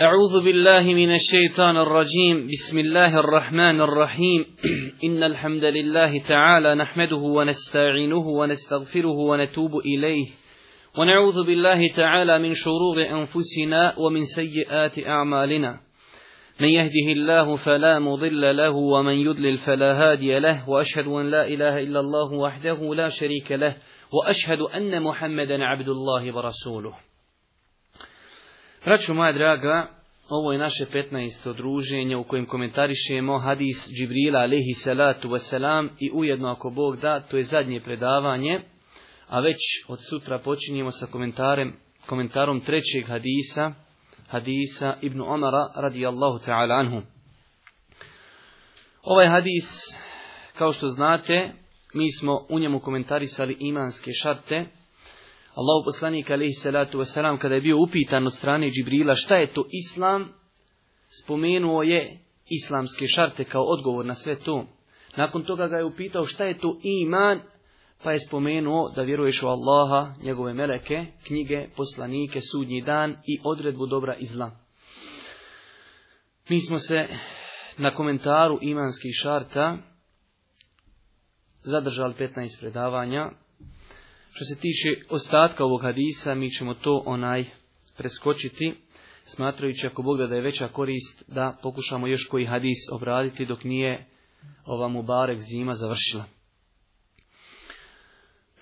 أعوذ بالله من الشيطان الرجيم بسم الله الرحمن الرحيم إن الحمد لله تعالى نحمده ونستعينه ونستغفره ونتوب إليه ونعوذ بالله تعالى من شرور أنفسنا ومن سيئات أعمالنا من يهده الله فلا مضل له ومن يضلل فلا هادي له وأشهد أن لا إله إلا الله وحده لا شريك له وأشهد أن محمدا عبد الله ورسوله Braćo moja draga, ovo je naše 15. druženje u kojem komentarišemo hadis Džibrila alaihi salatu wasalam i ujedno ako Bog da, to je zadnje predavanje, a već od sutra počinjemo sa komentarom trećeg hadisa, hadisa Ibnu Omara radijallahu ta'ala anhu. Ovaj hadis, kao što znate, mi smo u njemu komentarisali imanske šarte, Allahu poslanik alaihi salatu wasalam kada je bio upitan od strane Džibrila šta je to islam, spomenuo je islamske šarte kao odgovor na sve to. Nakon toga ga je upitao šta je to iman, pa je spomenuo da vjeruješ u Allaha, njegove meleke, knjige, poslanike, sudnji dan i odredbu dobra i zla. Mi smo se na komentaru imanskih šarta zadržali 15 predavanja, što se tiče ostatka ovog hadisa, mi ćemo to onaj preskočiti, smatrajući ako Bog da, da je veća korist da pokušamo još koji hadis obraditi dok nije ova Mubarek zima završila.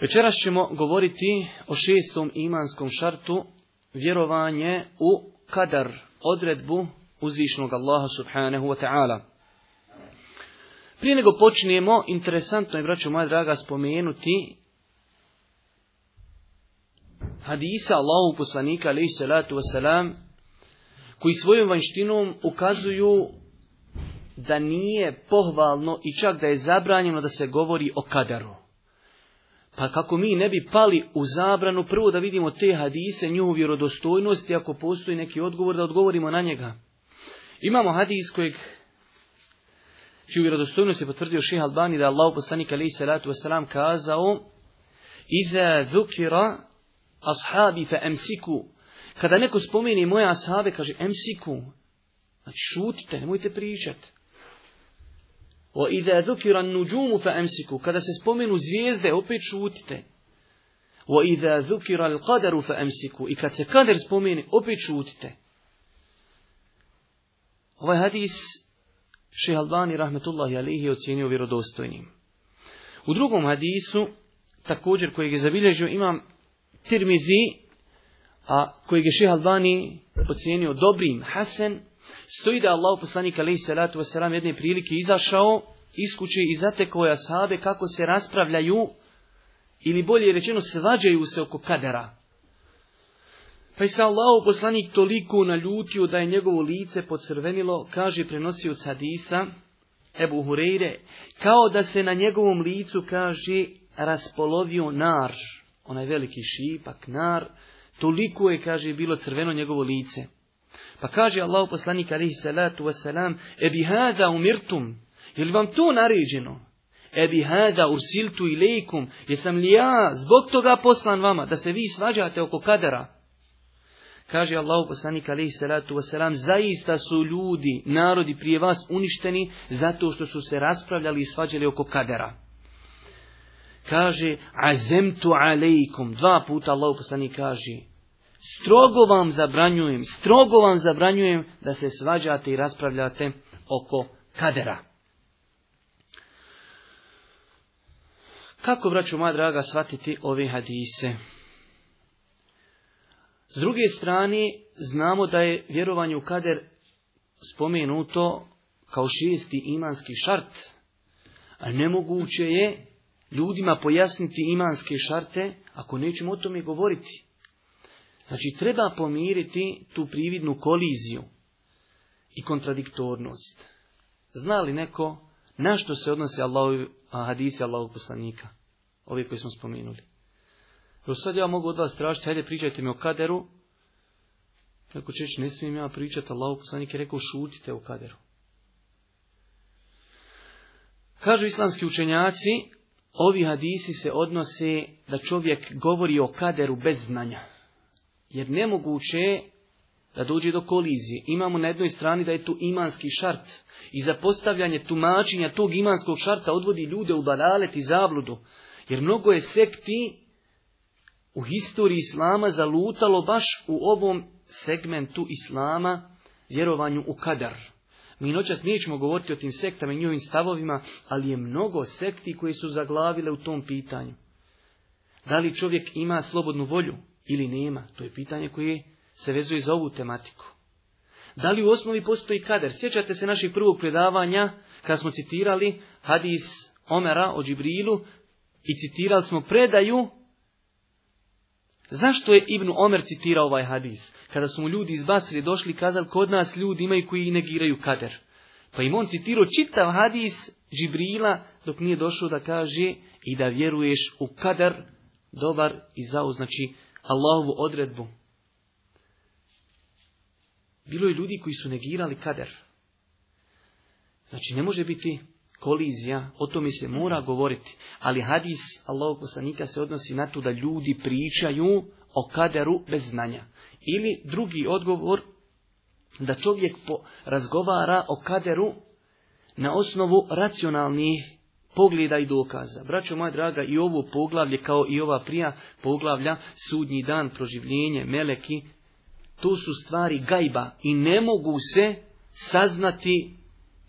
Večeras ćemo govoriti o šestom imanskom šartu, vjerovanje u kadar, odredbu uzvišnog Allaha subhanahu wa ta'ala. Prije nego počnemo, interesantno je, braćo moja draga, spomenuti hadisa Allahu poslanika alaihi salatu koji svojom vanštinom ukazuju da nije pohvalno i čak da je zabranjeno da se govori o kadaru. Pa kako mi ne bi pali u zabranu, prvo da vidimo te hadise, nju vjerodostojnost i ako postoji neki odgovor da odgovorimo na njega. Imamo hadis kojeg čiju vjerodostojnost je potvrdio ših Albani da Allah poslanik alaihi kazao Iza zukira ashabi fe emsiku. Kada neko spomeni moje ashabi, kaže emsiku. Znači šutite, nemojte pričati. O ide zukira nuđumu fe emsiku. Kada se spomenu zvijezde, opet šutite. O ide zukira al fe emsiku. I kad se kader spomeni, opet šutite. Ovaj hadis šeha Albani rahmetullahi alihi je vjerodostojnim. U drugom hadisu, također kojeg je zabilježio imam Tirmizi, a kojeg je šeha Albani ocijenio dobrim Hasan, stoji da Allah poslanik alaihi salatu wasalam jedne prilike izašao iz kuće i zatekao je ashabe kako se raspravljaju ili bolje rečeno svađaju se oko kadera. Pa je se Allah poslanik toliko naljutio da je njegovo lice pocrvenilo, kaže prenosioc hadisa Ebu Hureyre, kao da se na njegovom licu kaže raspolovio narž onaj veliki šipak, nar, toliko je, kaže, bilo crveno njegovo lice. Pa kaže Allah poslanik alaihi salatu wasalam, ebi hada umirtum, je li vam to naređeno? Ebi hada ursiltu ilaikum, jesam li ja zbog toga poslan vama, da se vi svađate oko kadara? Kaže Allah poslanik alaihi salatu wasalam, zaista su ljudi, narodi prije vas uništeni zato što su se raspravljali i svađali oko kadara kaže azemtu alejkom. Dva puta Allah poslanik kaže strogo vam zabranjujem, strogo vam zabranjujem da se svađate i raspravljate oko kadera. Kako, braću moja draga, shvatiti ove hadise? S druge strane, znamo da je vjerovanje u kader spomenuto kao šesti imanski šart, a nemoguće je ljudima pojasniti imanske šarte, ako nećemo o tome govoriti. Znači, treba pomiriti tu prividnu koliziju i kontradiktornost. Zna li neko na što se odnose a hadisi Allahu poslanika? Ovi koji smo spomenuli. Jer sad ja mogu od vas tražiti, hajde pričajte mi o kaderu. Neko češće, ne smijem ja pričati, Allahu poslanik je rekao šutite o kaderu. Kažu islamski učenjaci, Ovi hadisi se odnose da čovjek govori o kaderu bez znanja. Jer nemoguće je da dođe do kolizije. Imamo na jednoj strani da je tu imanski šart i za postavljanje tumačenja tog imanskog šarta odvodi ljude u balalet i zabludu. Jer mnogo je sekti u historiji islama zalutalo baš u ovom segmentu islama vjerovanju u kadar. Mi noćas nećemo govoriti o tim sektama i njihovim stavovima, ali je mnogo sekti koje su zaglavile u tom pitanju. Da li čovjek ima slobodnu volju ili nema? To je pitanje koje se vezuje za ovu tematiku. Da li u osnovi postoji kader? Sjećate se naših prvog predavanja kada smo citirali hadis Omera o Džibrilu i citirali smo predaju Zašto je Ibnu Omer citirao ovaj hadis? Kada su mu ljudi iz Basri došli i kazali kod nas ljudi imaju koji negiraju kader. Pa im on citirao čitav hadis Žibrila, dok nije došao da kaže i da vjeruješ u kader dobar i zao, znači Allahovu odredbu. Bilo je ljudi koji su negirali kader. Znači ne može biti kolizija, o tome se mora mhm. govoriti. Ali hadis Allahog poslanika se odnosi na to da ljudi pričaju o kaderu bez znanja. Ili drugi odgovor, da čovjek po, razgovara o kaderu na osnovu racionalnih pogleda i dokaza. Braćo moja draga, i ovo poglavlje kao i ova prija poglavlja, sudnji dan, proživljenje, meleki, to su stvari gajba i ne mogu se saznati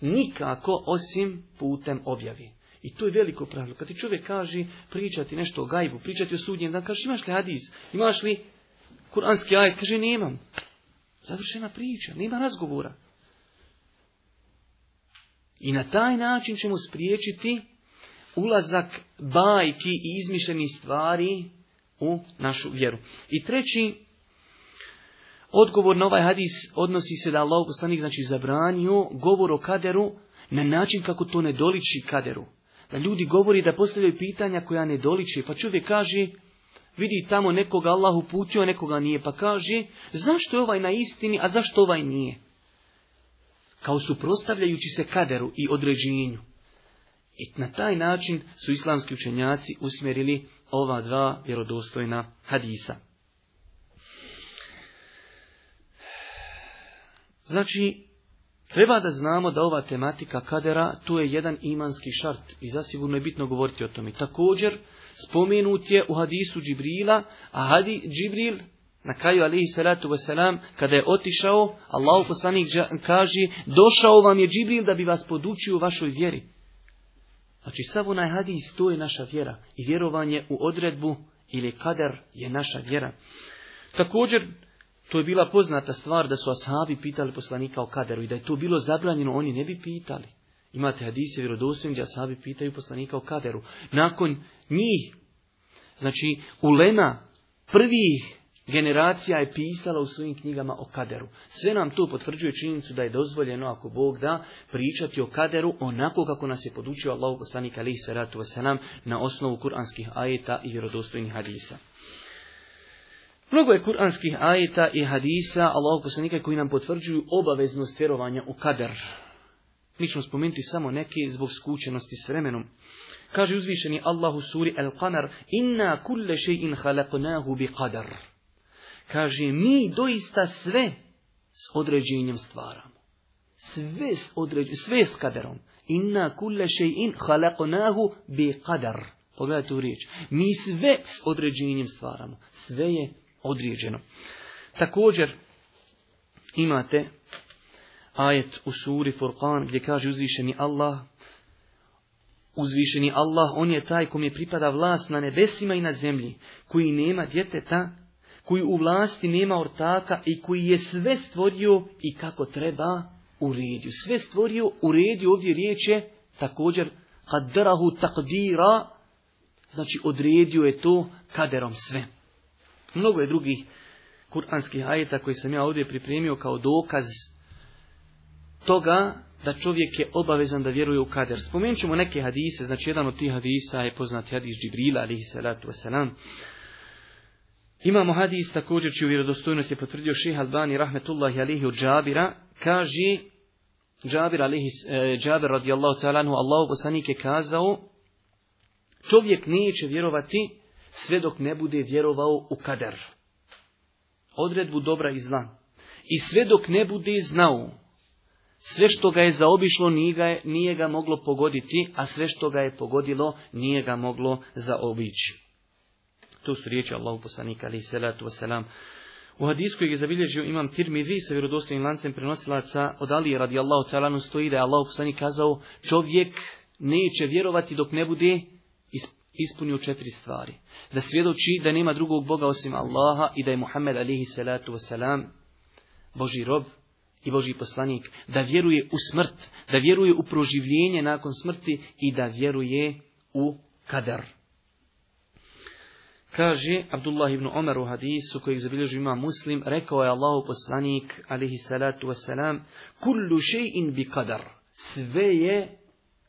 Nikako osim putem objavi. I to je veliko pravilo. Kad ti čovjek kaže pričati nešto o gajbu, pričati o sudnjem, da kaže imaš li hadis, imaš li kuranski ajet, kaže nemam. Završena priča, nema razgovora. I na taj način ćemo spriječiti ulazak bajki i izmišljenih stvari u našu vjeru. I treći Odgovor na ovaj hadis odnosi se da Allah poslanik znači zabranio govor o kaderu na način kako to ne doliči kaderu. Da ljudi govori da postavljaju pitanja koja ne doliči. Pa čovjek kaže, vidi tamo nekoga Allah uputio, a nekoga nije. Pa kaže, zašto je ovaj na istini, a zašto ovaj nije? Kao suprostavljajući se kaderu i određenju. I na taj način su islamski učenjaci usmjerili ova dva vjerodostojna hadisa. Znači, treba da znamo da ova tematika kadera, tu je jedan imanski šart i zasigurno je bitno govoriti o tome. Također, spomenut je u hadisu Džibrila, a hadi Džibril, na kraju alihi salatu wasalam, kada je otišao, Allah poslanik kaže, došao vam je Džibril da bi vas podučio u vašoj vjeri. Znači, sav onaj hadis, to je naša vjera. I vjerovanje u odredbu ili kader je naša vjera. Također, to je bila poznata stvar da su ashabi pitali poslanika o kaderu i da je to bilo zabranjeno, oni ne bi pitali. Imate hadise vjerodostojni gdje ashabi pitaju poslanika o kaderu. Nakon njih, znači ulema prvih generacija je pisala u svojim knjigama o kaderu. Sve nam to potvrđuje činjenicu da je dozvoljeno, ako Bog da, pričati o kaderu onako kako nas je podučio Allah poslanik alaihi salatu wasalam na osnovu kuranskih ajeta i vjerodostojnih hadisa. Mnogo je kuranskih ajeta i hadisa Allahog poslanika koji nam potvrđuju obaveznost vjerovanja u kader. Mi ćemo spomenuti samo neke zbog skučenosti s vremenom. Kaže uzvišeni Allah u suri Al-Qanar, inna kulle še'in halaknahu bi Kaže, mi doista sve s određenjem stvaramo. Sve s, određen, sve s kaderom. Inna kulle še'in halaknahu bi qadar. Pogledajte u riječ. Mi sve s određenjem stvaramo. Sve je određeno. Također imate ajet u suri Furqan gdje kaže uzvišeni Allah Uzvišeni Allah, on je taj kom je pripada vlast na nebesima i na zemlji, koji nema djeteta, koji u vlasti nema ortaka i koji je sve stvorio i kako treba uredio. Sve stvorio, uredio, ovdje riječ je također kadrahu takdira, znači odredio je to kaderom sve. Mnogo je drugih kuranskih ajeta koji sam ja ovdje pripremio kao dokaz toga da čovjek je obavezan da vjeruje u kader. Spomenut ćemo neke hadise, znači jedan od tih hadisa je poznat hadis Džibrila, alihi salatu wasalam. Imamo hadis također čiju vjerodostojnosti je potvrdio ših Albani, rahmetullahi alihi od Džabira, kaže Džabir, alihi, eh, Džabir radijallahu ta'alanu, Allahu je kazao, čovjek neće vjerovati sve dok ne bude vjerovao u kader. Odredbu dobra i zla. I sve dok ne bude znao, sve što ga je zaobišlo nije ga moglo pogoditi, a sve što ga je pogodilo nije ga moglo zaobići. To su riječi Allahu poslanika ali salatu wasalam. U hadisku koji je zabilježio imam vi sa vjerodostojnim lancem prenosilaca od Ali Allahu talanu stoji da je Allah kazao čovjek neće vjerovati dok ne bude ispunio četiri stvari. Da svjedoči da nema drugog Boga osim Allaha i da je Muhammed alihi salatu wasalam Boži rob i Boži poslanik. Da vjeruje u smrt, da vjeruje u proživljenje nakon smrti i da vjeruje u kader. Kaže Abdullah ibn Omer u hadisu kojeg zabilježi ima muslim, rekao je Allahu poslanik alihi salatu wasalam, kullu še'in bi kadar. Sve je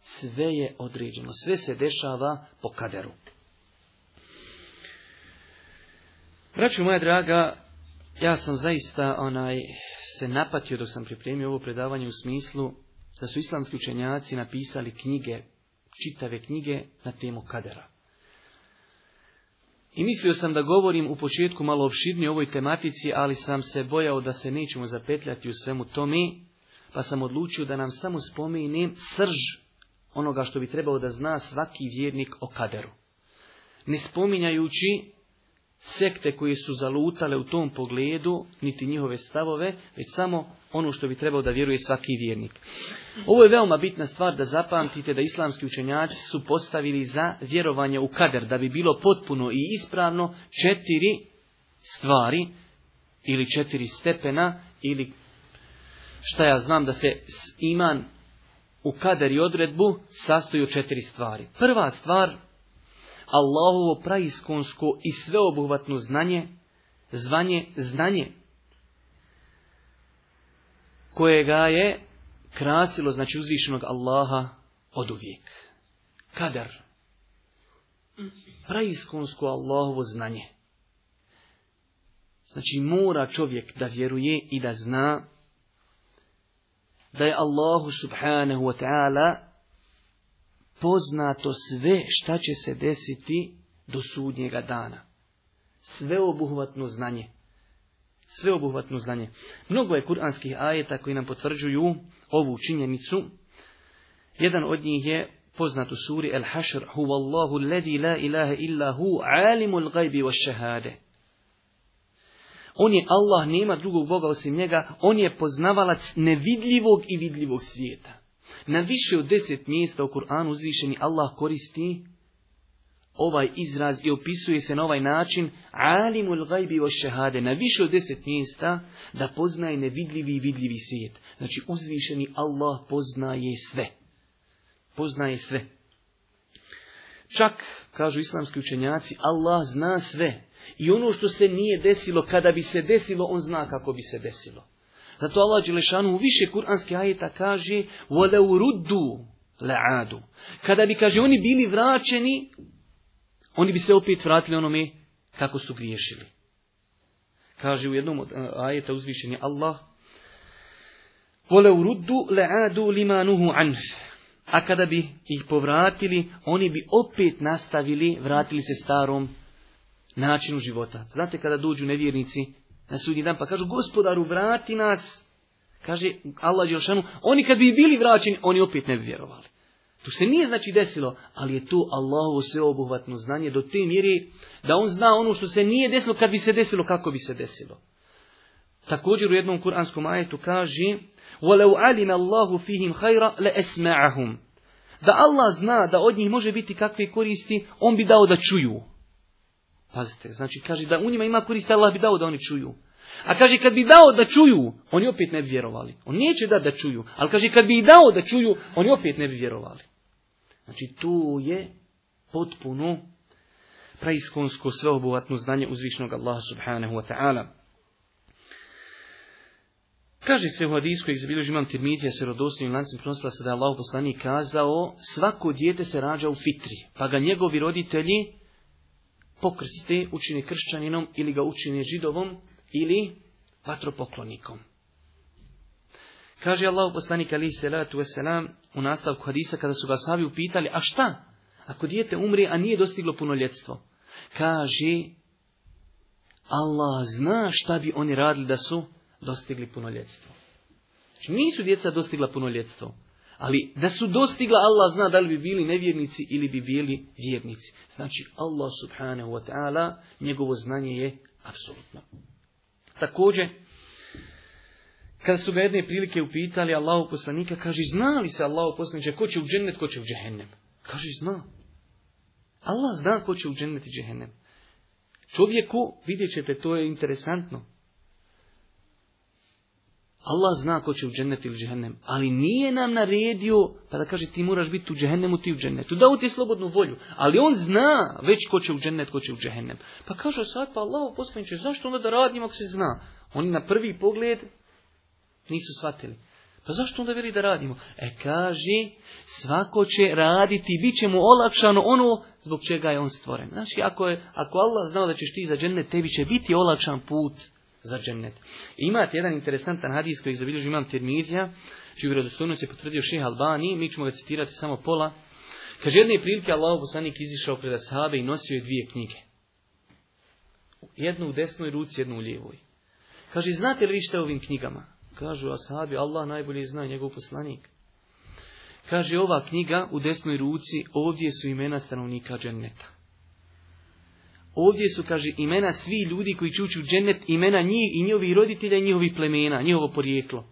sve je određeno, sve se dešava po kaderu. Braću moja draga, ja sam zaista onaj se napatio dok sam pripremio ovo predavanje u smislu da su islamski učenjaci napisali knjige, čitave knjige na temu kadera. I mislio sam da govorim u početku malo opširnije o ovoj tematici, ali sam se bojao da se nećemo zapetljati u svemu tome, pa sam odlučio da nam samo spomenem srž onoga što bi trebao da zna svaki vjernik o kaderu. Ne spominjajući sekte koje su zalutale u tom pogledu, niti njihove stavove, već samo ono što bi trebao da vjeruje svaki vjernik. Ovo je veoma bitna stvar da zapamtite da islamski učenjaci su postavili za vjerovanje u kader, da bi bilo potpuno i ispravno četiri stvari ili četiri stepena ili šta ja znam da se iman u kader i odredbu sastoju četiri stvari. Prva stvar, Allahovo praiskonsko i sveobuhvatno znanje, zvanje znanje, ga je krasilo, znači uzvišenog Allaha od uvijek. Kadar. Praiskonsko Allahovo znanje. Znači mora čovjek da vjeruje i da zna da je Allahu subhanahu wa ta'ala poznato sve šta će se desiti do sudnjega dana. Sve obuhvatno znanje. Sve obuhvatno znanje. Mnogo je kuranskih ajeta koji nam potvrđuju ovu činjenicu. Jedan od njih je poznat u suri El Hašr. Huvallahu ledi la ilaha illa hu alimul gajbi wa šehade. On je Allah, nema drugog Boga osim njega, on je poznavalac nevidljivog i vidljivog svijeta. Na više od deset mjesta u Kur'anu uzvišeni Allah koristi ovaj izraz i opisuje se na ovaj način alimul gajbi o šehade na više od deset mjesta da poznaje nevidljivi i vidljivi svijet. Znači uzvišeni Allah poznaje sve. Poznaje sve. Čak, kažu islamski učenjaci, Allah zna sve. I ono što se nije desilo, kada bi se desilo, on zna kako bi se desilo. Zato Allah Đelešanu u više kuranske ajeta kaže u Kada bi, kaže, oni bili vraćeni, oni bi se opet vratili onome kako su griješili. Kaže u jednom od eh, ajeta uzvišeni Allah A kada bi ih povratili, oni bi opet nastavili, vratili se starom načinu života. Znate kada dođu nevjernici na sudnji dan pa kažu gospodaru vrati nas. Kaže Allah Đelšanu, oni kad bi bili vraćeni, oni opet ne bi vjerovali. To se nije znači desilo, ali je to Allahovo sveobuhvatno znanje do te mjeri da on zna ono što se nije desilo kad bi se desilo, kako bi se desilo. Također u jednom kuranskom ajetu kaže وَلَوْ عَلِمَ اللَّهُ فِيهِمْ خَيْرَ لَأَسْمَعَهُمْ Da Allah zna da od njih može biti kakve koristi, on bi dao da čuju. Pazite, znači kaže da u njima ima korist, Allah bi dao da oni čuju. A kaže kad bi dao da čuju, oni opet ne bi vjerovali. On neće da da čuju, ali kaže kad bi i dao da čuju, oni opet ne bi vjerovali. Znači tu je potpuno praiskonsko sveobuhvatno znanje uzvišnog Allaha subhanahu wa ta'ala. Kaže se u hadijsku, izbilježi imam tirmitija se i lancem se da je Allah poslani kazao svako dijete se rađa u fitri, pa ga njegovi roditelji pokrsti, učini kršćaninom ili ga učini židovom ili vatropoklonikom. Kaže Allah poslanik ali salatu wasalam u nastavku hadisa kada su ga savi upitali, a šta? Ako dijete umri, a nije dostiglo punoljetstvo. Kaže, Allah zna šta bi oni radili da su dostigli punoljetstvo. Znači nisu djeca dostigla punoljetstvo. Ali da su dostigla Allah zna da li bi bili nevjernici ili bi bili vjernici. Znači Allah subhanahu wa ta'ala, njegovo znanje je apsolutno. Također, kada su ga jedne prilike upitali Allahu poslanika, kaže, zna li se Allahu poslanika ko će u džennet, ko će u džehennem? Kaže, zna. Allah zna ko će u džennet i džehennem. Čovjeku, vidjet ćete, to je interesantno. Allah zna ko će u džennet ili džehennem, ali nije nam naredio pa da kaže ti moraš biti u džennemu, ti u džennetu. Dao ti slobodnu volju, ali on zna već ko će u džennet, ko će u džehennem. Pa kaže sad, pa Allah poslaniče, zašto onda da radimo ako se zna? Oni na prvi pogled nisu shvatili. Pa zašto onda veli da radimo? E kaže, svako će raditi, bit će mu olakšano ono zbog čega je on stvoren. Znači, ako, je, ako Allah znao da ćeš ti za džennet, tebi će biti olakšan put za džennet. Imate jedan interesantan hadis koji zabilježi imam Tirmizija, čiju vjerodostojnost je potvrdio Ših Albani, mi ćemo ga citirati samo pola. Kaže, jedne prilike Allah poslanik izišao pred Ashabe i nosio je dvije knjige. Jednu u desnoj ruci, jednu u lijevoj. Kaže, znate li vi šta ovim knjigama? Kažu Ashabi, Allah najbolje zna njegov poslanik. Kaže, ova knjiga u desnoj ruci, ovdje su imena stanovnika dženneta. Ovdje su, kaže, imena svi ljudi koji će ući u džennet, imena njih i njihovih roditelja i njihovih plemena, njihovo porijeklo.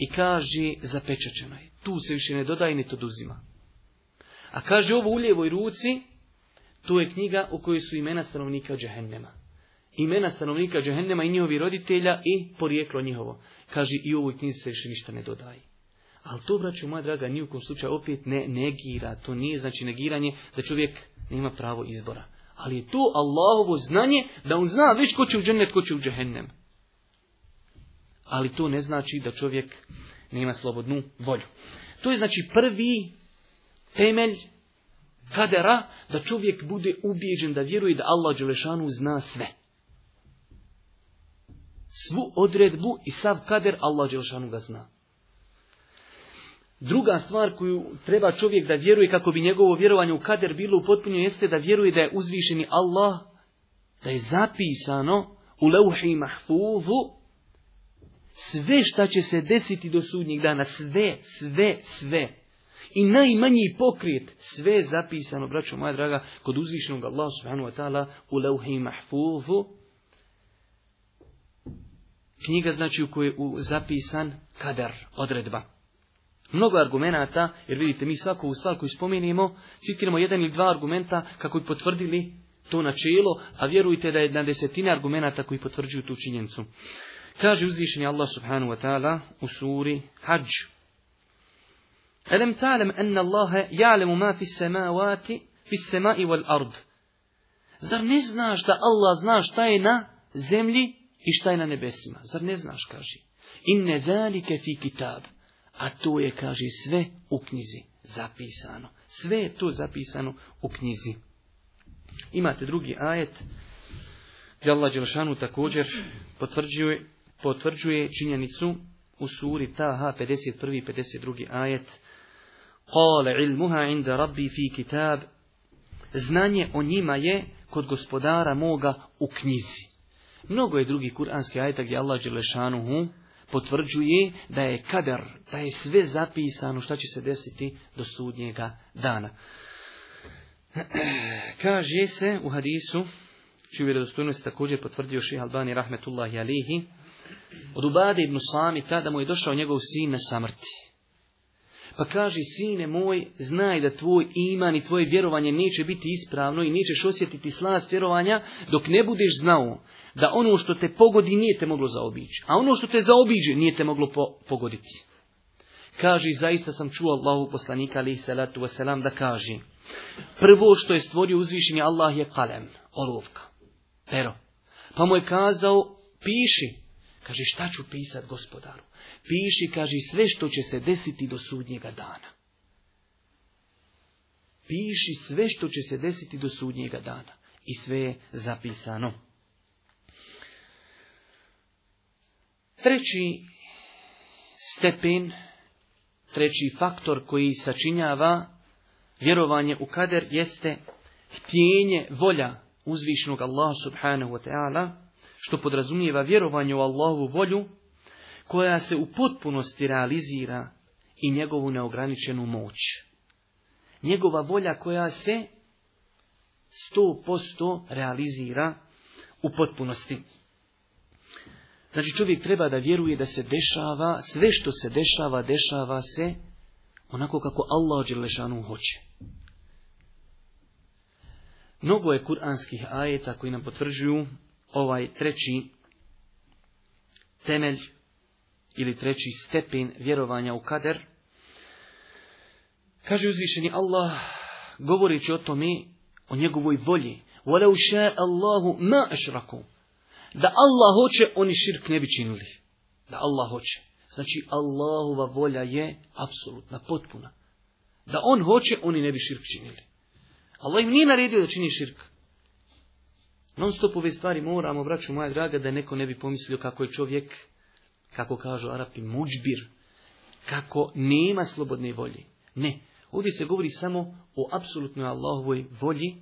I kaže, zapečačeno je. Tu se više ne dodaje, ne to oduzima. A kaže ovo u lijevoj ruci, to je knjiga u kojoj su imena stanovnika džehennema. Imena stanovnika džehennema i njihovi roditelja i porijeklo njihovo. Kaže, i u ovoj knjizi se više ništa ne dodaje. Ali to, braću moja draga, nijukom slučaju opet ne negira. To nije znači negiranje da čovjek nema pravo izbora. Ali je to Allahovo znanje da on zna već ko će u džennet, ko će u džehennem. Ali to ne znači da čovjek nema slobodnu volju. To je znači prvi temelj kadera da čovjek bude ubijeđen da vjeruje da Allah Đelešanu zna sve. Svu odredbu i sav kader Allah Đelešanu ga zna. Druga stvar koju treba čovjek da vjeruje kako bi njegovo vjerovanje u kader bilo u potpunju jeste da vjeruje da je uzvišeni Allah, da je zapisano u leuhi mahfuvu sve šta će se desiti do sudnjeg dana, sve, sve, sve. I najmanji pokrit, sve je zapisano, braćo moja draga, kod uzvišenog Allah subhanahu wa ta'ala u leuhi mahfuvu. Knjiga znači u kojoj je zapisan kader, odredba mnogo argumenata, jer vidite mi svaku u stvar koju citiramo jedan ili dva argumenta kako bi potvrdili to načelo, a vjerujte da je na desetina argumenata koji potvrđuju tu činjenicu. Kaže uzvišeni Allah subhanahu wa ta'ala u suri Hajj. Elem ta'lem enna Allahe ja'lemu ma fi semavati, fi wal ard. Zar ne znaš da Allah zna šta je na zemlji i šta je na nebesima? Zar ne znaš, kaže. Inne zalike fi kitab. A to je, kaže, sve u knjizi zapisano. Sve je to zapisano u knjizi. Imate drugi ajet, gdje Allah Đelšanu također potvrđuje, potvrđuje činjenicu u suri Taha 51. i 52. ajet. Kale ilmuha inda rabbi fi kitab. Znanje o njima je kod gospodara moga u knjizi. Mnogo je drugi kuranski ajet gdje Allah Đelešanu potvrđuje da je kader, da je sve zapisano šta će se desiti do sudnjega dana. Kaže se u hadisu, čiju vjerodostojnost također potvrdio Ših Albani rahmetullahi alihi, od Ubade ibn Samita da mu je došao njegov sin na samrti. Pa kaži, sine moj, znaj da tvoj iman i tvoje vjerovanje neće biti ispravno i nećeš osjetiti slast vjerovanja dok ne budeš znao da ono što te pogodi nije te moglo zaobići, a ono što te zaobiđe nije te moglo pogoditi. Kaži, zaista sam čuo Allahu poslanika ali salatu wasalam da kaže, prvo što je stvorio uzvišenje Allah je kalem, olovka, pero. Pa mu je kazao, piši, Kaže, šta ću pisat gospodaru? Piši, kaži, sve što će se desiti do sudnjega dana. Piši sve što će se desiti do sudnjega dana. I sve je zapisano. Treći stepen, treći faktor koji sačinjava vjerovanje u kader jeste htjenje volja uzvišnog Allaha subhanahu wa ta'ala što podrazumijeva vjerovanje u Allahovu volju, koja se u potpunosti realizira i njegovu neograničenu moć. Njegova volja koja se sto posto realizira u potpunosti. Znači čovjek treba da vjeruje da se dešava, sve što se dešava, dešava se onako kako Allah Đelešanu hoće. Mnogo je kuranskih ajeta koji nam potvrđuju ovaj treći temelj ili treći stepen vjerovanja u kader, kaže uzvišeni Allah, govoreći o tome, o njegovoj volji, وَلَوْ شَاءَ Allahu مَا أَشْرَكُوا Da Allah hoće, oni širk ne bi činili. Da Allah hoće. Znači, Allahova volja je apsolutna, potpuna. Da on hoće, oni ne bi širk činili. Allah im nije naredio da čini širk. Non stop ove stvari moramo, braću moja draga, da neko ne bi pomislio kako je čovjek, kako kažu Arapi, muđbir, kako nema slobodne volje. Ne, ovdje se govori samo o apsolutnoj Allahovoj volji.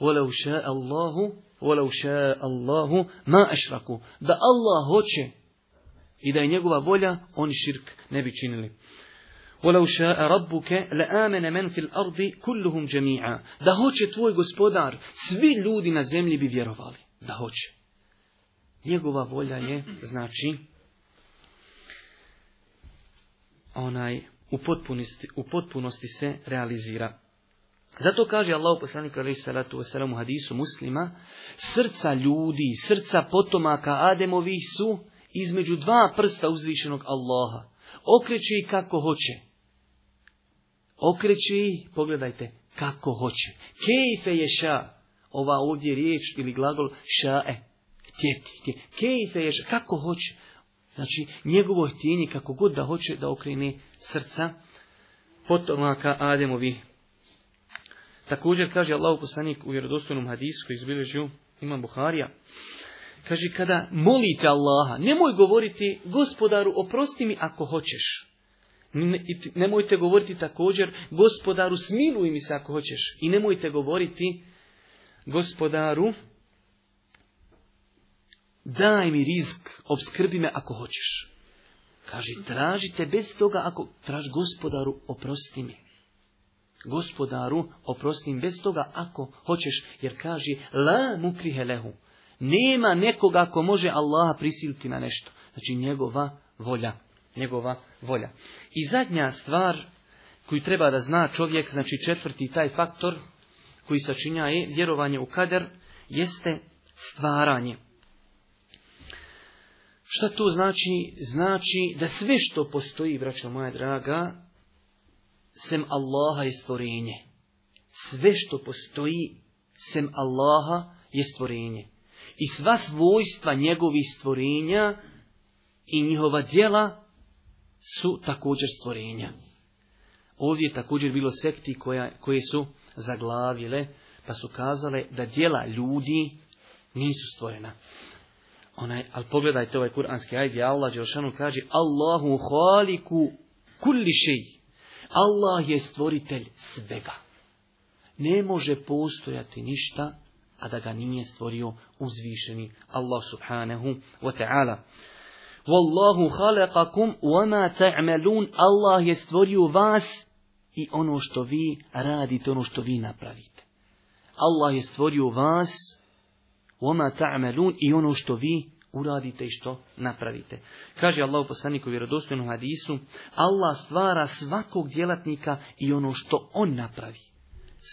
vole uša Allahu, uša Allahu, ma ašraku. Da Allah hoće i da je njegova volja, oni širk ne bi činili. ولو شاء ربك لآمن Da hoće tvoj gospodar, svi ljudi na zemlji bi vjerovali. Da hoće. Njegova volja je, znači, onaj u potpunosti, u se realizira. Zato kaže Allah poslanik alaihi salatu wasalam u hadisu muslima, srca ljudi, srca potomaka Ademovih su između dva prsta uzvišenog Allaha. Okreće kako hoće okreće ih, pogledajte, kako hoće. Kejfe je ova ovdje riječ ili glagol šae, htjeti, htjeti. Kejfe je kako hoće. Znači, njegovoj htjenje, kako god da hoće da okrene srca potomaka Ademovi. Također kaže Allah poslanik u vjerodostojnom hadisku koji Imam Buharija. Kaže, kada molite Allaha, nemoj govoriti gospodaru, oprosti mi ako hoćeš. Nemojte govoriti također, gospodaru smiluj mi se ako hoćeš. I nemojte govoriti, gospodaru, daj mi rizik, obskrbi me ako hoćeš. Kaži, tražite bez toga ako traži gospodaru, oprosti mi. Gospodaru, oprosti mi bez toga ako hoćeš, jer kaži, la mukrihe Nema nekoga ako može Allaha prisiliti na nešto. Znači njegova volja njegova volja. I zadnja stvar koju treba da zna čovjek, znači četvrti taj faktor koji sačinja vjerovanje u kader, jeste stvaranje. Šta to znači? Znači da sve što postoji, braćo moja draga, sem Allaha je stvorenje. Sve što postoji, sem Allaha je stvorenje. I sva svojstva njegovih stvorenja i njihova djela su također stvorenja. Ovdje je također bilo sekti koja, koje su zaglavile, pa su kazale da dijela ljudi nisu stvorena. Onaj, ali pogledajte ovaj kuranski ajde Allah Đelšanu kaže Allahu haliku kulli šeji. Allah je stvoritelj svega. Ne može postojati ništa, a da ga nije stvorio uzvišeni Allah subhanahu wa ta'ala. Wallahu khalaqakum wama ta'malun. Allah je stvorio vas i ono što vi radite, ono što vi napravite. Allah je stvorio vas wama ta'malun i ono što vi uradite i što napravite. Kaže Allah u poslaniku vjerodostojnom hadisu, Allah stvara svakog djelatnika i ono što on napravi.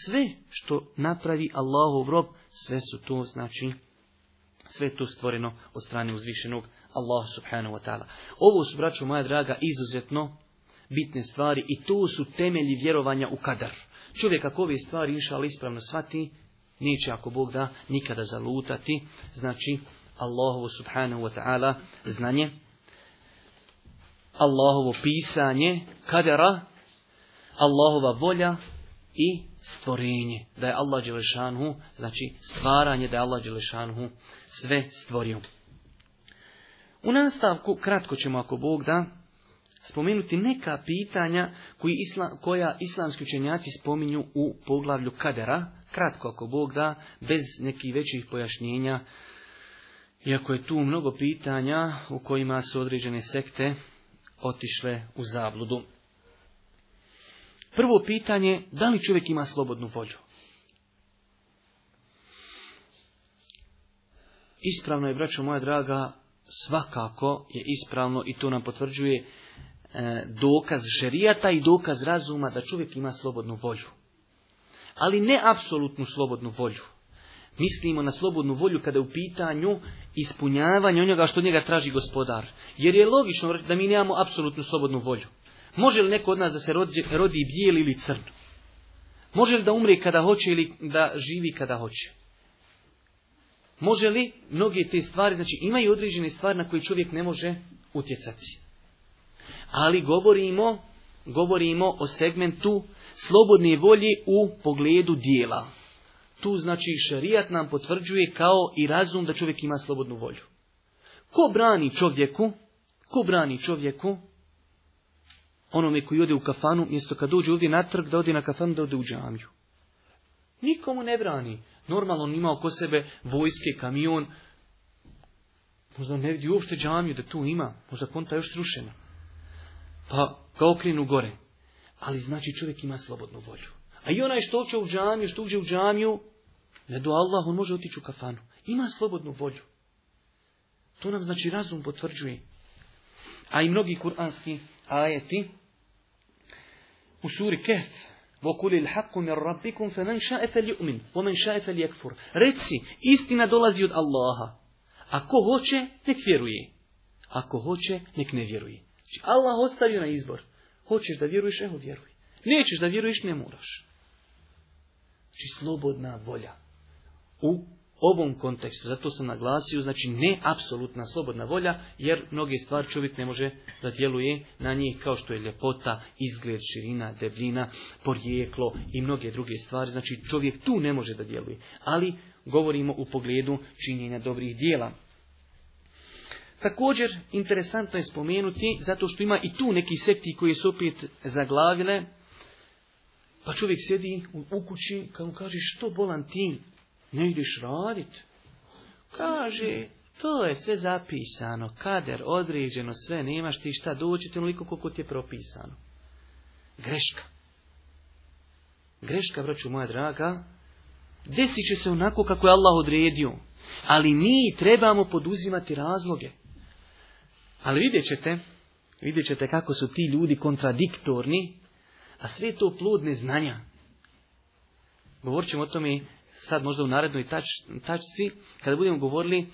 Sve što napravi Allahov rob, sve su to, znači, sve to stvoreno od strane uzvišenog Allah subhanahu wa ta'ala. Ovo su, braću moja draga, izuzetno bitne stvari i to su temelji vjerovanja u kadar. Čovjek ako ove stvari ali ispravno shvati, neće ako Bog da nikada zalutati, znači Allahovo subhanahu wa ta'ala znanje, Allahovo pisanje, kadara, Allahova volja i stvorenje. Da je Allah Đelešanu, znači stvaranje, da je Allah Đelešanu sve stvorio. U nastavku, kratko ćemo ako Bog da, spomenuti neka pitanja koji koja islamski učenjaci spominju u poglavlju kadera, kratko ako Bog da, bez nekih većih pojašnjenja, iako je tu mnogo pitanja u kojima su određene sekte otišle u zabludu. Prvo pitanje, da li čovjek ima slobodnu volju? Ispravno je, braćo moja draga, svakako je ispravno i to nam potvrđuje e, dokaz žerijata i dokaz razuma da čovjek ima slobodnu volju. Ali ne apsolutnu slobodnu volju. Mislimo na slobodnu volju kada je u pitanju ispunjavanje onoga što njega traži gospodar. Jer je logično da mi nemamo apsolutnu slobodnu volju. Može li neko od nas da se rodi, rodi bijel ili crn? Može li da umri kada hoće ili da živi kada hoće? Može li mnoge te stvari, znači imaju određene stvari na koje čovjek ne može utjecati. Ali govorimo, govorimo o segmentu slobodne volje u pogledu dijela. Tu znači šarijat nam potvrđuje kao i razum da čovjek ima slobodnu volju. Ko brani čovjeku? Ko brani čovjeku? Onome koji ode u kafanu, mjesto kad dođe ovdje na trg, da ode na kafanu, da ode u džamiju. Nikomu ne brani. Normalno on ima oko sebe vojske, kamion. Možda ne vidi uopšte džamiju da tu ima. Možda konta još srušena. Pa ga okrenu gore. Ali znači čovjek ima slobodnu volju. A i onaj što će u džamiju, što uđe u džamiju, ne do Allah, on može otići u kafanu. Ima slobodnu volju. To nam znači razum potvrđuje. A i mnogi kuranski ajeti u suri Kef وَقُلِ الْحَقُّ مِنْ رَبِّكُمْ فَمَنْ شَاءَ فَلْيُؤْمِنْ وَمَنْ شَاءَ فَلْيَكْفُرْ Reci, istina dolazi od Allaha. Ako hoće, nek vjeruje. Ako hoće, nek ne vjeruje. Znači, Allah ostavio na izbor. Hoćeš da vjeruješ, evo vjeruj. Nećeš da vjeruješ, ne moraš. Znači, slobodna volja u ovom kontekstu. Zato sam naglasio, znači ne apsolutna slobodna volja, jer mnoge stvari čovjek ne može da djeluje na njih, kao što je ljepota, izgled, širina, debljina, porijeklo i mnoge druge stvari. Znači čovjek tu ne može da djeluje. Ali govorimo u pogledu činjenja dobrih dijela. Također, interesantno je spomenuti, zato što ima i tu neki sekti koji su opet zaglavile, pa čovjek sjedi u kući, kao kaže, što bolan ti, ne ideš radit. Kaže, to je sve zapisano, kader, određeno, sve, nemaš ti šta doći, ti onoliko koliko ti je propisano. Greška. Greška, braću moja draga, desit će se onako kako je Allah odredio. Ali mi trebamo poduzimati razloge. Ali vidjet ćete, vidjet ćete kako su ti ljudi kontradiktorni, a sve to plodne znanja. Govorit ćemo o tome sad možda u narednoj tač, tačci, kada budemo govorili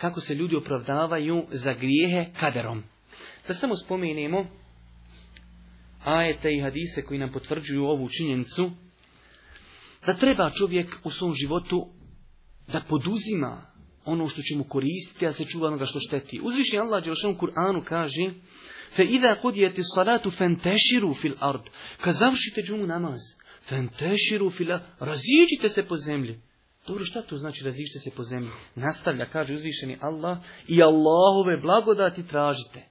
kako se ljudi opravdavaju za grijehe kaderom. Da samo spomenemo ajete i hadise koji nam potvrđuju ovu činjenicu, da treba čovjek u svom životu da poduzima ono što će mu koristiti, a se čuva onoga što šteti. Uzviši Allah svom Kur'anu kaže Fe ida kudijeti salatu teširu fil ard. Kad završite džumu namaz, Fenteširu fila, raziđite se po zemlji. Dobro, šta to znači raziđite se po zemlji? Nastavlja, kaže uzvišeni Allah, i Allahove blagodati tražite.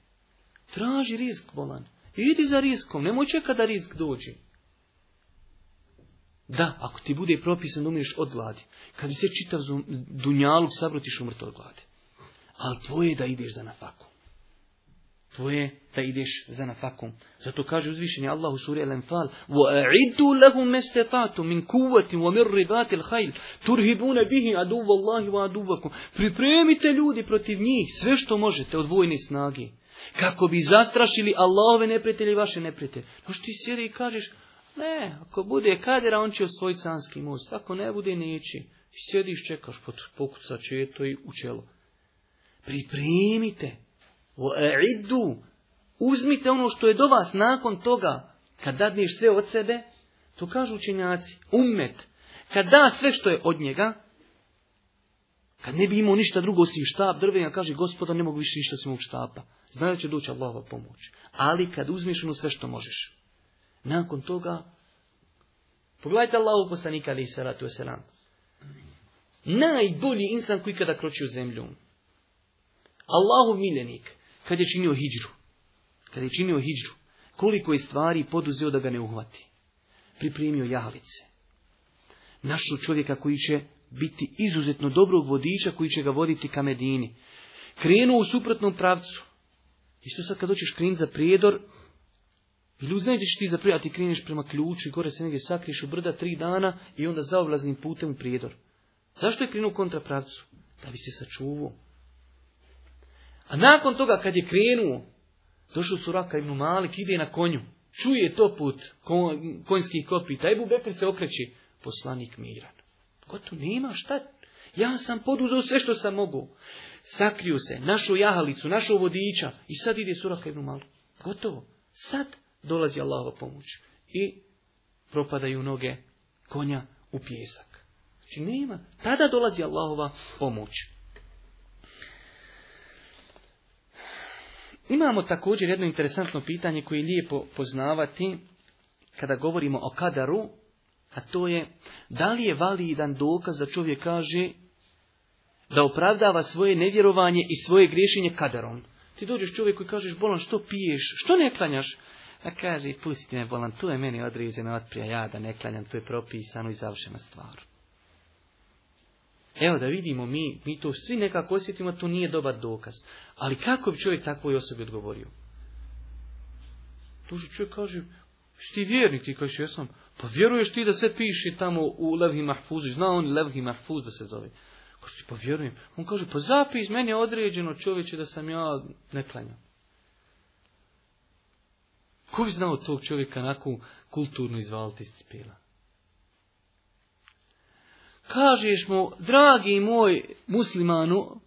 Traži rizik, bolan. Idi za riskom, nemoj čekati da rizik dođe. Da, ako ti bude propisan da od gladi, kad bi se čitav dunjalu sabrotiš umrt od gladi. Ali tvoje je da ideš za nafaku tvoje da ideš za nafakom. Zato kaže uzvišenje Allah u suri Al-Anfal min min wa مِنْ كُوَّةٍ وَمِرْرِبَاتِ turhibune bihi بِهِ عَدُوَ wa aduwakum." Pripremite ljudi protiv njih sve što možete od vojne snage. Kako bi zastrašili Allahove neprijatelje i vaše neprijatelje. No što ti sjedi i kažeš, ne, ako bude kadera, on će svoj canski most. Ako ne bude, neće. sjediš, čekaš, pokucat će to i učelo. Pripremite Uzmite ono što je do vas nakon toga, kad dadneš sve od sebe, to kažu učenjaci, umet, kad da sve što je od njega, kad ne bi imao ništa drugo osim štab drvenja, kaže gospoda ne mogu više ništa osim ovog štapa. Zna će doći Allahova pomoć. Ali kad uzmiš ono sve što možeš. Nakon toga, pogledajte Allahu poslanika ali salatu wasalam. Najbolji insan koji kada kroči u zemlju. Allahu miljenik kad je činio hijđru. Kad je činio hijđru, koliko je stvari poduzeo da ga ne uhvati. Pripremio jahalice. Našu čovjeka koji će biti izuzetno dobrog vodiča koji će ga voditi ka Medini. Krenuo u suprotnom pravcu. Isto sad kad hoćeš krenuti za prijedor, ili uznajdeš ti za prijedor, a ti kreneš prema ključu i gore se negdje sakriš u brda tri dana i onda zaoblaznim putem u prijedor. Zašto je krenuo u kontrapravcu? Da bi se sačuvao. A nakon toga kad je krenuo, došao Suraka ibn Malik, ide na konju. Čuje to put konjskih kopita. Ebu Bekr se okreći. Poslanik miran. Gotovo nema šta. Ja sam poduzeo sve što sam mogu. Sakriju se, našu jahalicu, našu vodiča. I sad ide suraka ibn Malik. Gotovo. Sad dolazi Allahova pomoć. I propadaju noge konja u pjesak. Znači nema. Tada dolazi Allahova pomoć. Imamo također jedno interesantno pitanje koje je lijepo poznavati kada govorimo o kadaru, a to je da li je validan dokaz da čovjek kaže da opravdava svoje nevjerovanje i svoje griješenje kadarom. Ti dođeš čovjeku i kažeš bolan što piješ, što ne klanjaš? A kaže pustite me bolan, to je meni određeno otprija ja da ne klanjam, to je propisano i završena stvar. Evo da vidimo, mi, mi to svi nekako osjetimo, to nije dobar dokaz. Ali kako bi čovjek takvoj osobi odgovorio? Tuži čovjek kaže, ti vjernik, ti kažeš, ja sam, pa vjeruješ ti da se piše tamo u Levhi Mahfuzu, zna on Levhi Mahfuz da se zove. Kaže ti, pa vjerujem. On kaže, pa zapis, meni je određeno čovječe da sam ja ne Ko bi znao tog čovjeka nakon kulturno izvaliti iz kažeš mu, dragi moj muslimanu,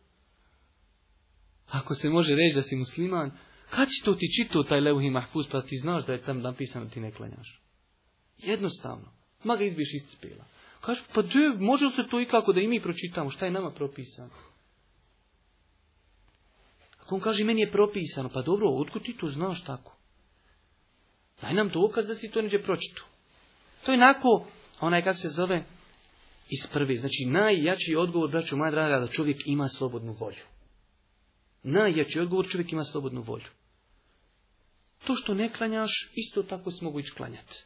ako se može reći da si musliman, kad će to ti čitao taj levhi mahfuz, pa ti znaš da je tam napisano ti ne klanjaš? Jednostavno. Ma ga izbiješ iz cipela. Kaže, pa može li se to ikako da i mi pročitamo, šta je nama propisano? Ako on kaže, meni je propisano, pa dobro, otkud ti to znaš tako? Daj nam dokaz da si to neđe pročitao. To je onako, onaj kak se zove, iz prve. Znači, najjači odgovor, braću moja draga, da čovjek ima slobodnu volju. Najjači odgovor, čovjek ima slobodnu volju. To što ne klanjaš, isto tako si mogu ići klanjati.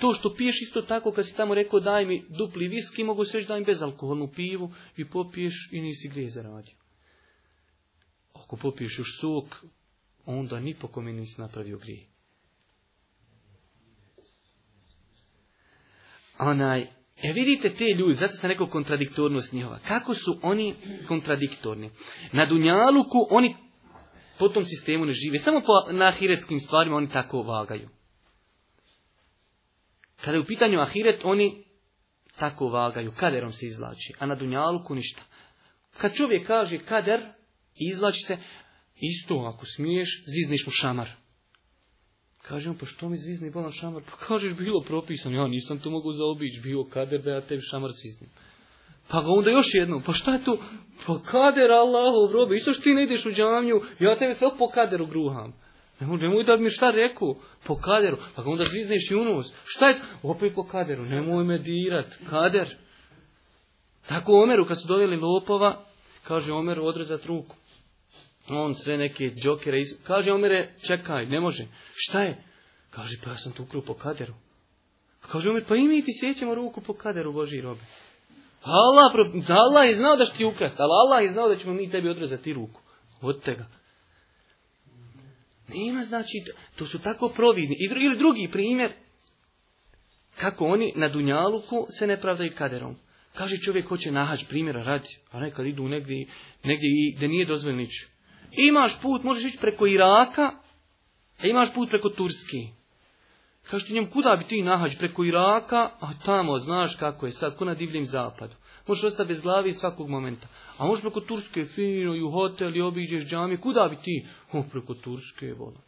To što piješ, isto tako, kad si tamo rekao daj mi dupli viski, mogu se reći daj mi bezalkoholnu pivu i popiješ i nisi grije zaradio. Ako popiješ još sok, onda ni po kome nisi napravio grije. Onaj, E vidite te ljudi, zato sam rekao kontradiktornost njihova. Kako su oni kontradiktorni? Na Dunjaluku oni po tom sistemu ne žive. Samo po, na ahiretskim stvarima oni tako vagaju. Kada je u pitanju ahiret, oni tako vagaju. Kaderom se izlači, a na Dunjaluku ništa. Kad čovjek kaže kader, izlači se, isto ako smiješ, zizniš mu šamar. Kaže on, pa što mi zvizni bolan šamar? Pa kaže, bilo propisano, ja nisam to mogu zaobići, bio kader da ja tebi šamar zviznim. Pa onda još jednom, pa šta je to? Pa kader Allahov robe, isto što ti ne ideš u džamiju, ja tebi sve po kaderu gruham. Nemoj, nemoj da mi šta rekao, po kaderu, pa onda zvizniš i unos. Šta je to? Opet po kaderu, nemoj me dirat, kader. Tako Omeru, kad su doveli lopova, kaže Omer, odrezat ruku. On sve neke džokere iz... Kaže Omire, čekaj, ne može. Šta je? Kaže, pa ja sam tu po kaderu. Kaže Omer, pa i mi ti sjećamo ruku po kaderu, Boži robe. Allah, Allah je znao da će ti ukrast, ali Allah je znao da ćemo mi tebi odrezati ruku. Od tega. Nema znači, to su tako providni. Ili drugi primjer, kako oni na Dunjaluku se ne pravdaju kaderom. Kaže čovjek hoće nahađ primjera radi, a nekad idu negdje, negdje i gdje nije ništa. Imaš put, možeš ići preko Iraka, a imaš put preko Turski. Kažeš ti njemu, kuda bi ti nahađ preko Iraka, a tamo, znaš kako je sad, ko na divljem zapadu. Možeš ostati bez glavi svakog momenta. A možeš preko Turske, fino, i u hotel, i obiđeš džamije, kuda bi ti? O, preko Turske, vola.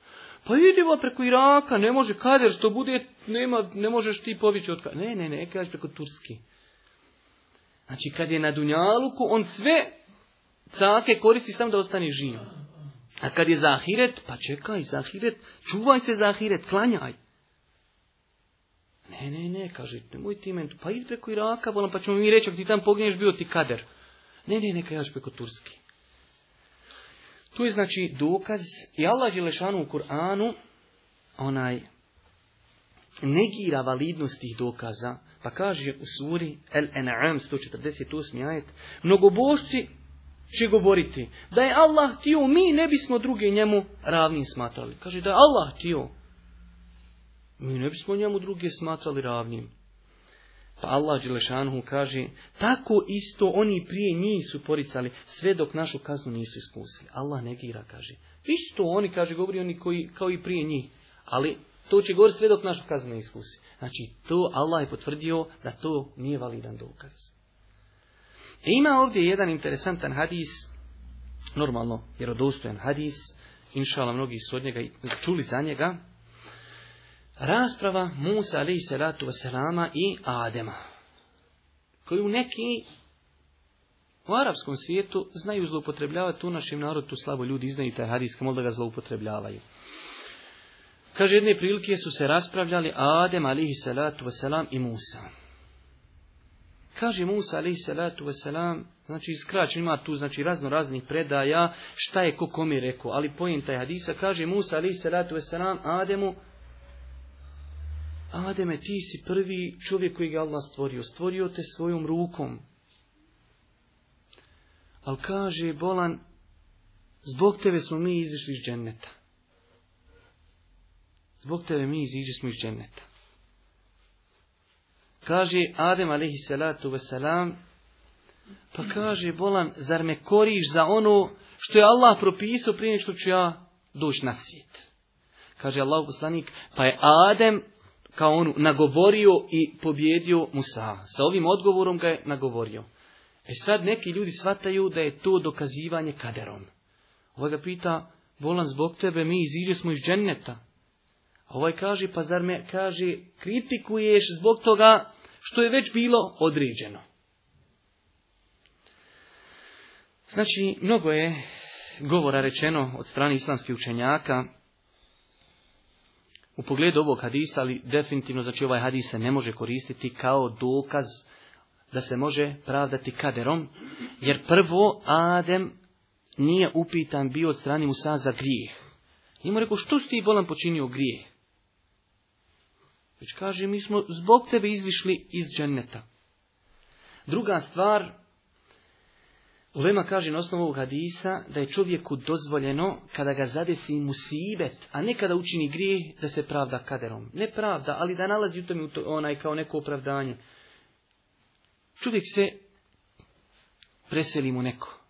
Pa vola preko Iraka, ne može, kader što bude, nema, ne možeš ti pobići od Ne, ne, ne, kažeš preko Turski. Znači, kad je na Dunjaluku, on sve cake koristi sam da ostane živ. A kad je zahiret, pa čekaj, zahiret, čuvaj se zahiret, klanjaj. Ne, ne, ne, kaže, nemoj ti meni, pa idi preko Iraka, bolam, pa ćemo mi reći, ako ti tam pogineš bio ti kader. Ne, ne, neka jaš preko Turski. Tu je znači dokaz, i Allah lešanu u Kur'anu, onaj, negira validnost tih dokaza, pa kaže u suri El-En'am 148. ajet, mnogobošci će govoriti da je Allah htio, mi ne bismo druge njemu ravnim smatrali. Kaže da je Allah htio, mi ne bismo njemu druge smatrali ravnim. Pa Allah Đelešanhu kaže, tako isto oni prije njih su poricali, sve dok našu kaznu nisu iskusili. Allah negira, kaže. Isto oni, kaže, govori oni koji, kao i prije njih. Ali to će govoriti sve dok našu kaznu ne iskusi. Znači, to Allah je potvrdio da to nije validan dokaz. E ima ovdje jedan interesantan hadis, normalno vjerodostojan hadis, inšala mnogi su od njega i čuli za njega, rasprava Musa alaihi salatu wasalama i Adema, koju neki u arapskom svijetu znaju zloupotrebljavati, u našem narodu tu slabo ljudi iznaju taj hadis, kao da ga zloupotrebljavaju. Kaže, jedne prilike su se raspravljali Adem alaihi salatu wasalam i Musa. Kaže Musa alaih salatu wasalam, znači iskrać, ima tu znači razno raznih predaja, šta je ko kom je rekao, ali pojem taj hadisa, kaže Musa alaih salatu wasalam, Ademu, Ademe ti si prvi čovjek koji ga Allah stvorio, stvorio te svojom rukom. Ali kaže bolan, zbog tebe smo mi izišli iz dženneta. Zbog tebe mi izišli smo iz dženneta. Kaže Adem alaihi salatu wasalam, pa kaže bolan, zar me koriš za ono što je Allah propisao prije što ću ja doći na svijet. Kaže Allah poslanik, pa je Adem kao on nagovorio i pobjedio Musa. Sa ovim odgovorom ga je nagovorio. E sad neki ljudi shvataju da je to dokazivanje kaderom. Ovaj ga pita, bolan zbog tebe, mi iziđe smo iz dženneta. A ovaj kaže, pa zar me, kaže, kritikuješ zbog toga što je već bilo određeno. Znači, mnogo je govora rečeno od strane islamskih učenjaka u pogledu ovog hadisa, ali definitivno znači ovaj hadis se ne može koristiti kao dokaz da se može pravdati kaderom, jer prvo Adem nije upitan bio od strane Musa za grijeh. Nije mu rekao, što si ti bolan počinio grijeh? već kaže mi smo zbog tebe izvišli iz dženneta. Druga stvar, Ulema kaže na osnovu ovog hadisa da je čovjeku dozvoljeno kada ga zadesi musibet, a ne kada učini grijeh da se pravda kaderom. Ne pravda, ali da nalazi u tome onaj kao neko opravdanje. Čovjek se preseli mu neko.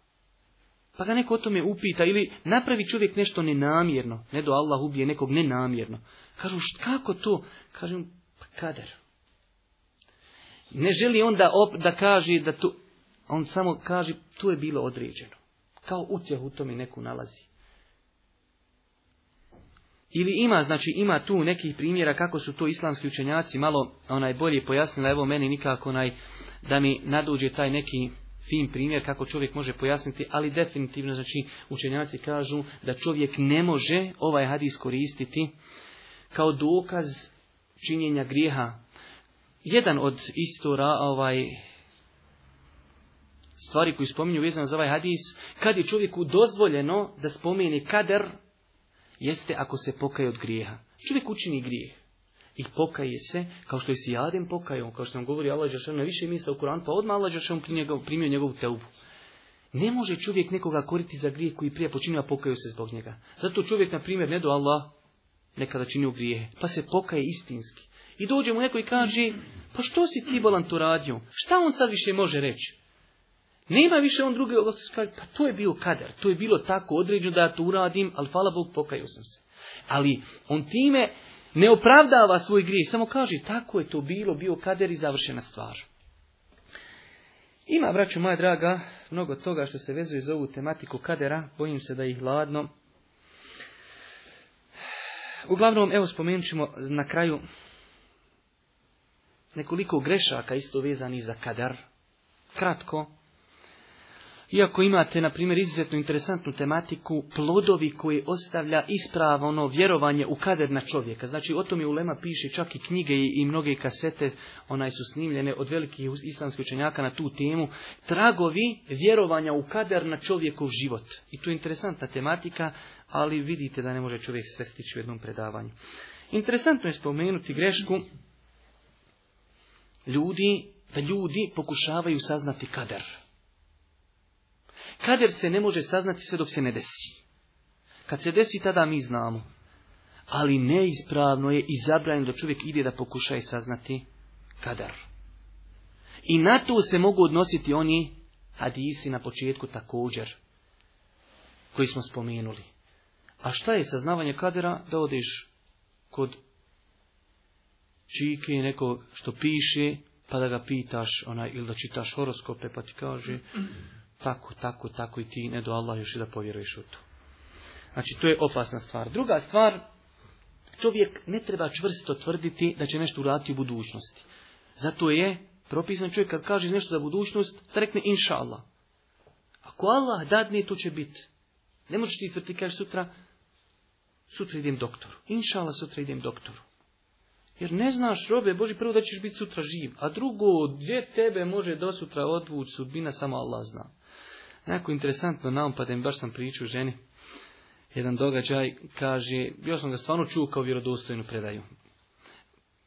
Pa ga neko o tome upita ili napravi čovjek nešto nenamjerno. Ne do Allah ubije nekog nenamjerno. Kažu, kako to? Kažu, pa kader. Ne želi onda da kaže da tu, On samo kaže, tu je bilo određeno. Kao utjeh u tome neku nalazi. Ili ima, znači ima tu nekih primjera kako su to islamski učenjaci malo onaj bolje pojasnili, evo meni nikako onaj da mi naduđe taj neki fin primjer kako čovjek može pojasniti, ali definitivno znači učenjaci kažu da čovjek ne može ovaj hadis koristiti kao dokaz činjenja grijeha. Jedan od istora ovaj stvari koju spominju vezano za ovaj hadis, kad je čovjeku dozvoljeno da spomeni kader, jeste ako se pokaje od grijeha. Čovjek učini grijeh i pokaje se, kao što je si Adem kao što nam govori Allah Đeršan na više mjesta u Koran, pa odmah Allah Đeršan primio njegovu teubu. Ne može čovjek nekoga koriti za grije, koji prije počinio, a pokaju se zbog njega. Zato čovjek, na primjer, ne do Allah nekada čini u grijehe, pa se pokaje istinski. I dođe mu neko i kaže, pa što si ti bolan to radio? Šta on sad više može reći? Nema više on druge pa to je bio kadar, to je bilo tako određeno da ja to uradim, ali hvala Bog, pokajao sam se. Ali on time ne opravdava svoj grijeh, samo kaže tako je to bilo, bio kader i završena stvar. Ima, vraću moja draga, mnogo toga što se vezuje za ovu tematiku kadera, bojim se da ih hladno. Uglavnom, evo spomenut ćemo na kraju nekoliko grešaka isto vezani za kadar. Kratko, iako imate, na primjer, izuzetno interesantnu tematiku, plodovi koji ostavlja ispravno ono vjerovanje u kader na čovjeka. Znači, o tom je Ulema piše čak i knjige i, mnoge kasete, onaj su snimljene od velikih islamskih učenjaka na tu temu. Tragovi vjerovanja u kader na čovjekov život. I tu je interesantna tematika, ali vidite da ne može čovjek sve stići u jednom predavanju. Interesantno je spomenuti grešku ljudi, da ljudi pokušavaju saznati kader. Kader se ne može saznati sve dok se ne desi. Kad se desi, tada mi znamo. Ali neispravno je i zabranjeno da čovjek ide da pokuša i saznati kadar. I na to se mogu odnositi oni hadisi na početku također, koji smo spomenuli. A šta je saznavanje kadera da odeš kod čike nekog što piše, pa da ga pitaš onaj, ili da čitaš horoskope, pa ti kaže, tako, tako, tako i ti ne do Allah još i da povjeruješ u to. Znači, to je opasna stvar. Druga stvar, čovjek ne treba čvrsto tvrditi da će nešto uraditi u budućnosti. Zato je propisan čovjek kad kaže nešto za budućnost, da rekne inša Allah. Ako Allah dadne, to će biti. Ne možeš ti tvrti, sutra, sutra idem doktoru. Inša Allah, sutra idem doktoru. Jer ne znaš, robe Boži, prvo da ćeš biti sutra živ, a drugo, gdje tebe može do sutra odvući sudbina, samo Allah zna. Jako interesantno, im baš sam pričao ženi, jedan događaj, kaže, još sam ga stvarno čuo kao vjerodostojnu predaju.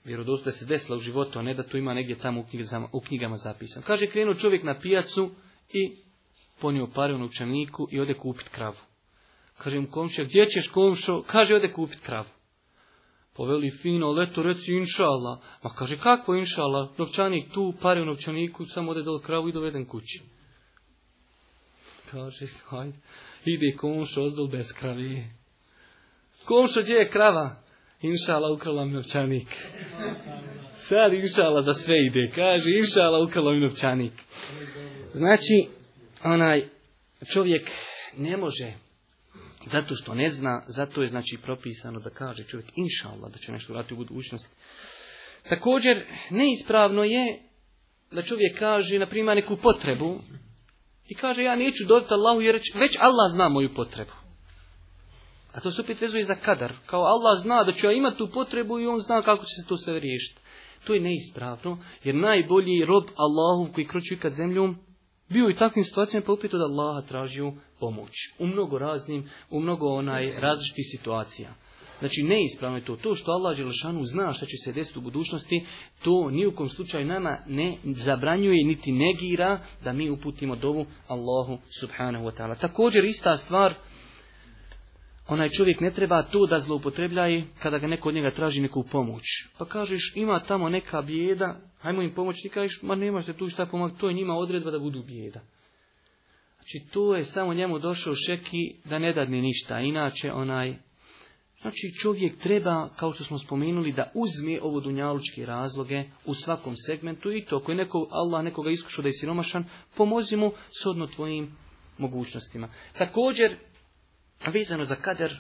Vjerodostoj se desila u životu, a ne da tu ima negdje tamo u knjigama, u zapisan. Kaže, krenuo čovjek na pijacu i ponio pare u novčaniku i ode kupit kravu. Kaže im komšija, gdje ćeš komšo? Kaže, ode kupit kravu. Poveli fino, leto, reci inšala. Ma kaže, kako inšala? Novčanik tu, pare u novčaniku, samo ode do kravu i doveden kući. Kaže, hajde. Ide komšo, ozdol bez kravi. Komšo, gdje je krava? Inšala, ukrala mi novčanik. Sad inšala za sve ide. Kaže, inšala, ukrala mi novčanik. Znači, onaj čovjek ne može zato što ne zna, zato je znači propisano da kaže čovjek Inšala, da će nešto vratiti u budućnosti. Također, neispravno je da čovjek kaže, na primjer, neku potrebu, i kaže ja neću dobiti Allahu jer već Allah zna moju potrebu. A to se opet vezuje za kadar. Kao Allah zna da ću ja imati tu potrebu i on zna kako će se to sve riješiti. To je neispravno, jer najbolji rob Allahu koji kroči kad zemljom, bio i takvim situacijama pa opet od Allaha tražio pomoć. U mnogo raznim, u mnogo onaj različitih situacija. Znači neispravno je to. To što Allah Đelešanu zna što će se desiti u budućnosti, to ni u kom slučaju nama ne zabranjuje niti negira da mi uputimo dovu Allahu subhanahu wa ta'ala. Također ista stvar, onaj čovjek ne treba to da zloupotrebljaje kada ga neko od njega traži neku pomoć. Pa kažeš ima tamo neka bijeda, hajmo im pomoć, ti kažeš ma nema se tu šta pomoć, to je njima odredba da budu bijeda. Znači to je samo njemu došao šeki da ne dadne ništa, inače onaj Znači čovjek treba, kao što smo spomenuli, da uzme ovo dunjalučke razloge u svakom segmentu i to. Ako je neko, Allah nekoga iskušao da je siromašan, pomozi mu sodno tvojim mogućnostima. Također, vezano za kader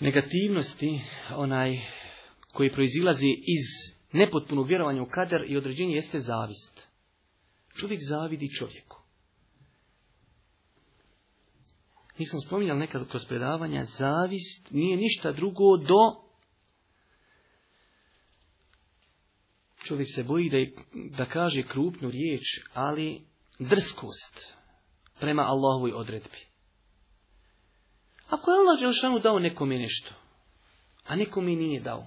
negativnosti, onaj koji proizilazi iz nepotpunog vjerovanja u kader i određenje jeste zavist. Čovjek zavidi čovjeku. nisam spominjali nekad kroz predavanja, zavist nije ništa drugo do... Čovjek se boji da, da kaže krupnu riječ, ali drskost prema Allahovoj odredbi. Ako je Allah Đelšanu dao nekome nešto, a nekom je nije dao,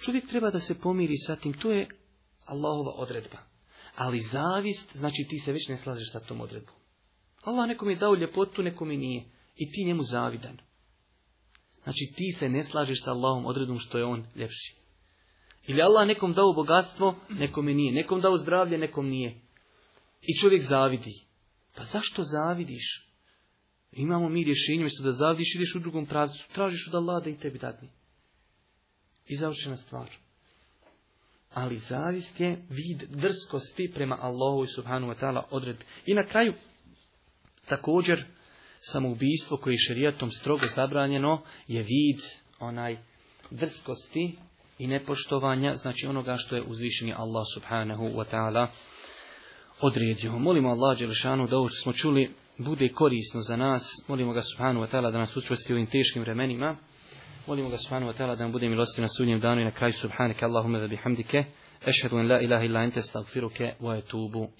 čovjek treba da se pomiri sa tim, to je Allahova odredba. Ali zavist, znači ti se već ne slažeš sa tom odredbom. Allah nekom je dao ljepotu, nekom i nije. I ti njemu zavidan. Znači ti se ne slažeš sa Allahom odredom što je on ljepši. Ili Allah nekom dao bogatstvo, nekom i nije. Nekom dao zdravlje, nekom nije. I čovjek zavidi. Pa zašto zavidiš? Imamo mi rješenje, umjesto da zavidiš, ideš u drugom pravcu. Tražiš od Allah da i tebi dadni. I završena stvar. Ali zavist je vid drskosti prema Allahu i subhanu wa ta'ala odredbi. I na kraju, Također, samoubistvo koje je šerijatom strogo zabranjeno je vid onaj drskosti i nepoštovanja, znači onoga što je uzvišeni Allah subhanahu wa ta'ala odredio. Molimo Allah Đelšanu da ovo što smo čuli bude korisno za nas. Molimo ga subhanahu wa ta'ala da nas učvrsti u ovim teškim vremenima. Molimo ga subhanahu wa ta'ala da nam bude milosti na sudnjem danu i na kraju subhanaka Allahumma da bihamdike. Ešhedu en la ilaha illa ente stagfiruke wa etubu